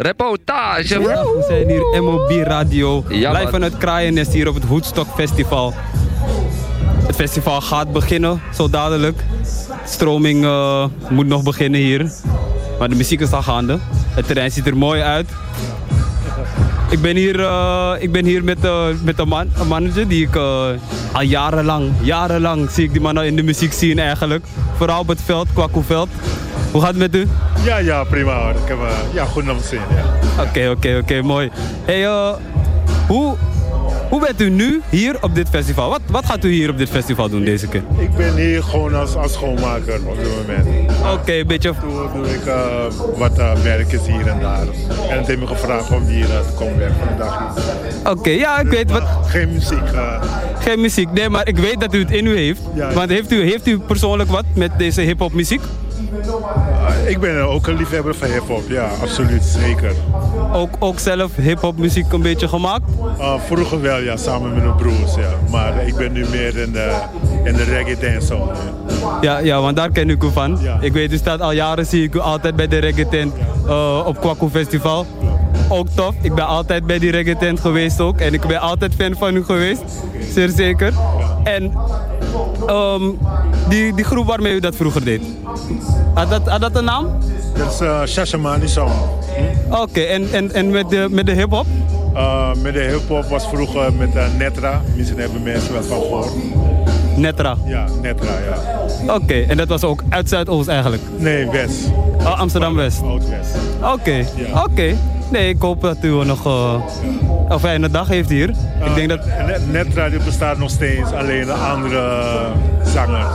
Reportage. We zijn hier MOB Radio. Ja, Live vanuit Kraaiennest hier op het Woodstock Festival. Het festival gaat beginnen, zo dadelijk. Stroming eh, moet nog beginnen hier. Maar de muziek is al gaande. Het terrein ziet er mooi uit. Ik ben hier, eh, ik ben hier met, eh, met een, man, een manager die ik al jarenlang, jarenlang zie ik die man al in de muziek zien eigenlijk. Vooral op het veld, Kwakkoeveld. Hoe gaat het met u? Ja, ja, prima hoor. Ik heb eh, ja, goed naar mijn zin. Ja. Oké, oké, oké, mooi. Hey, eh, hoe, hoe bent u nu hier op dit festival? Wat, wat gaat u hier op dit festival doen deze keer? Ik ben hier gewoon als, als schoonmaker op dit moment. Oké, een beetje... Doe, doe ik eh, wat uh, werkjes hier en daar. En het heeft me gevraagd om hier te komen werken dagje. Oké, ja, ik weet wat... Geen muziek. Geen muziek, nee, maar ik weet dat u het in u heeft. Ja. Want heeft u, heeft u persoonlijk wat met deze hip-hop muziek? Ah, ik ben ook een liefhebber van hip-hop, ja, absoluut, zeker. Ook, ook zelf hip-hop muziek een beetje gemaakt? Ah, vroeger wel, ja, samen met mijn broers, ja. Maar ik ben nu meer in de, in de reggae ja. Ja, ja, want daar ken ik u van. Ja. Ik weet, u staat al jaren, zie ik u altijd bij de reggae tent eh, op Kwaku Festival. Ook tof. Ik ben altijd bij die reggae tent geweest ook. En ik ben altijd fan van u geweest. Zeer zeker. En ehm, die, die groep waarmee u dat vroeger deed. Had dat, had dat een naam? Dat is uh, Shashamani Song. Oké, en, en, en met de, met de hip-hop? Uh, met de hip-hop was vroeger met eh, Netra. Misschien hebben mensen wel van gehoord. Netra. Ja, Netra, ja. Oké, en dat was ook uit Zuidoost eigenlijk? Nee, West. Oh, Amsterdam-West. Oud-West. Oké, Ja. oké. Nee, ik hoop dat u nog eh, een fijne dag heeft hier. ik denk dat... Uh, bestaat nog steeds, alleen een andere zanger.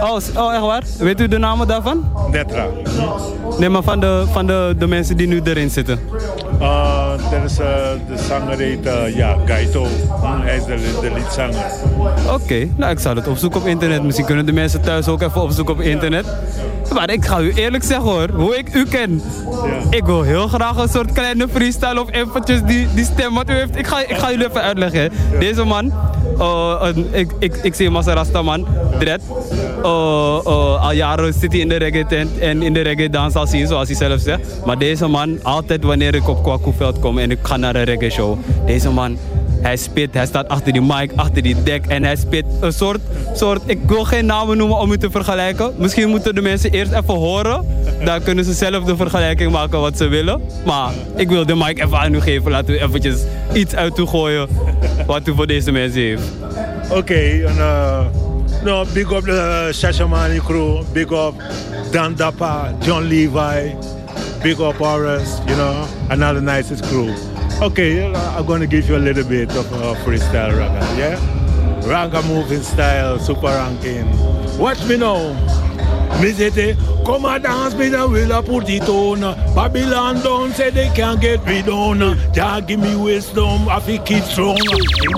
Oh, oh, echt waar? Weet u de namen daarvan? Netra. Nee, maar van de, van de, de mensen die nu erin zitten. Uh, dat is, de zanger heet eh, ja, Gaito. Hm, Hij is de, de liedzanger. Oké, nou ik zal het opzoeken op internet. Misschien kunnen de mensen thuis ook even opzoeken op internet. Maar ik ga u eerlijk zeggen hoor, hoe ik u ken. Ja. Ik wil heel graag een soort kleine freestyle of eventjes die, die stem wat u heeft. Ik ga, ik ga jullie even uitleggen. Deze man, eh, een- ik, ik, ik zie hem als een rastaman, dread. Eh, eh, al jaren zit hij in de reggae tent en in de reggae dans al zien, zoals hij zelf zegt. Maar deze man, altijd wanneer ik op Kwakoeveld kom en ik ga naar een reggae show. Deze man, hij spit, hij staat achter die mic, achter die dek en hij spit een soort, soort, ik wil geen namen noemen om u te vergelijken. Misschien moeten de mensen eerst even horen. Dan kunnen ze zelf de vergelijking maken wat ze willen. Maar ik wil de mic even aan u geven. Laten we eventjes iets uit u gooien wat u voor deze mensen heeft. Oké, en eh, no, big up de Shashamani crew, big up Dan Dappa, John Levi, big up Horace, you know, another nicest crew. Okay, I'm gonna give you a little bit of uh, freestyle ragga, yeah? Ragga moving style, super ranking. Watch me now. Me say they come a dance, me the will a put it on. Babylon don't say they can't get me down. Jah give me wisdom, I fi keep strong.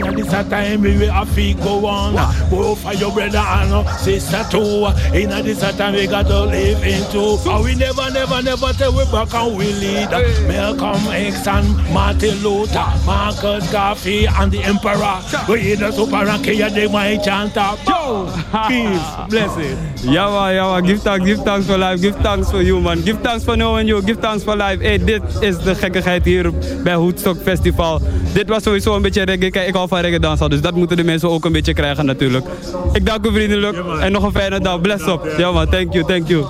In this a time we have to go on. Go for your brother and sister too. In this a time we got to live into. And ah we never, never, never tell we back and we lead. Malcolm X and Martin Luther, Marcus Garvey and the Emperor. We hear the super ranking, they might chant up. Peace, blessing. Ja man, man, give thanks, give thanks for life, give thanks for you man. Give thanks for knowing you, give thanks for life. Hey, dit is de gekkigheid hier bij Woodstock Festival. Dit was sowieso een beetje reggae. Kijk, ik hou van reggae dansen, dus dat moeten de mensen ook een beetje krijgen natuurlijk. Ik dank u vriendelijk en nog een fijne dag. Bless up. Ja man, thank you, thank you.